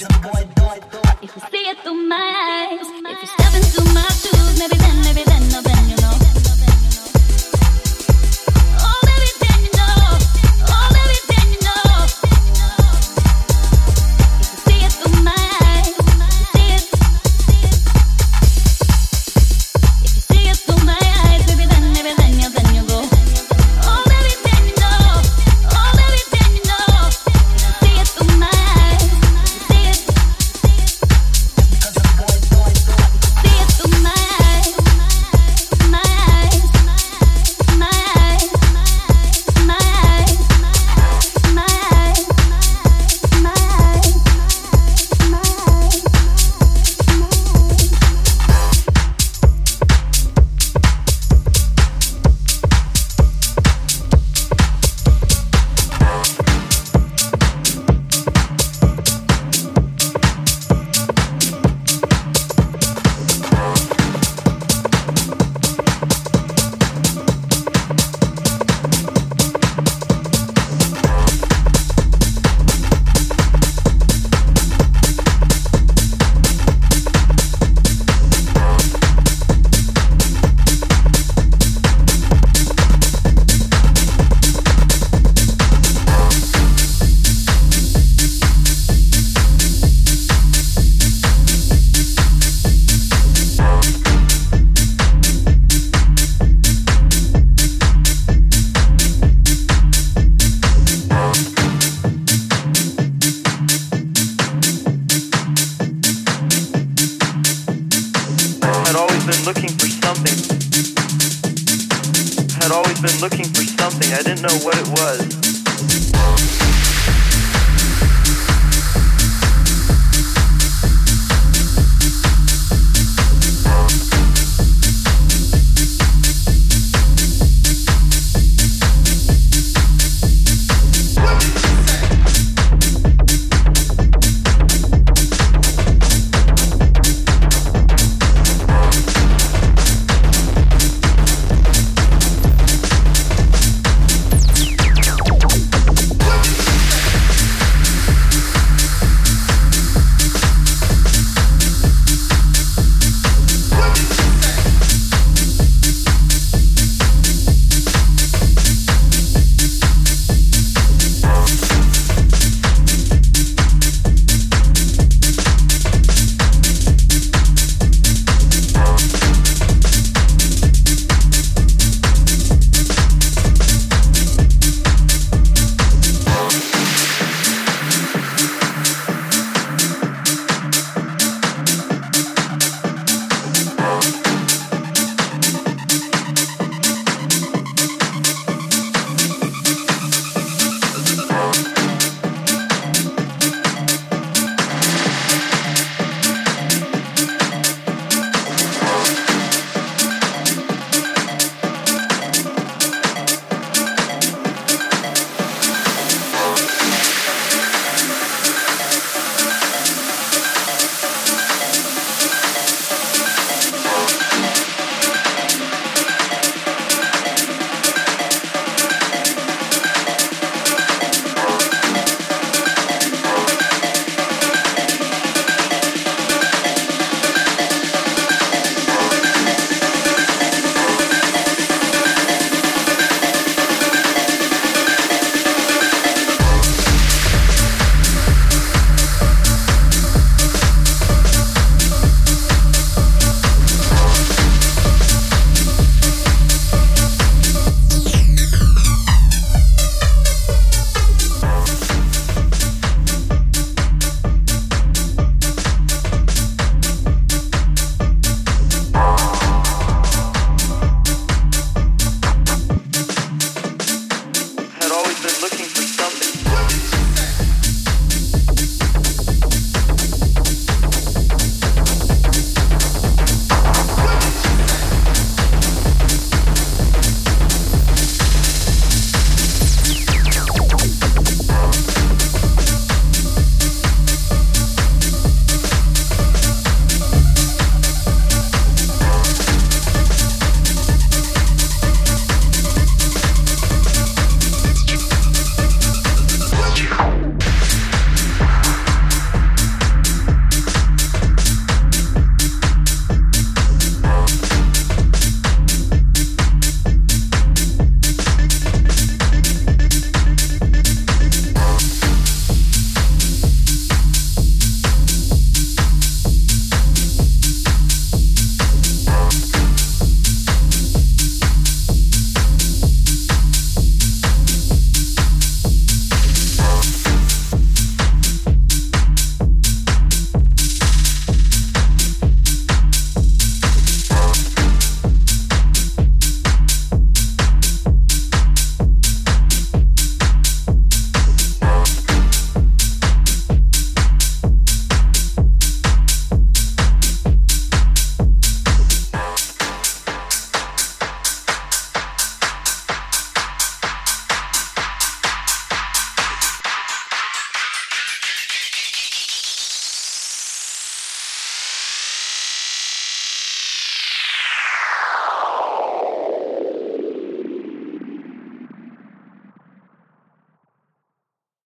If you see it through my eyes, if you step into my shoes, maybe then, maybe then. looking for something. Had always been looking for something. I didn't know what it was. looking.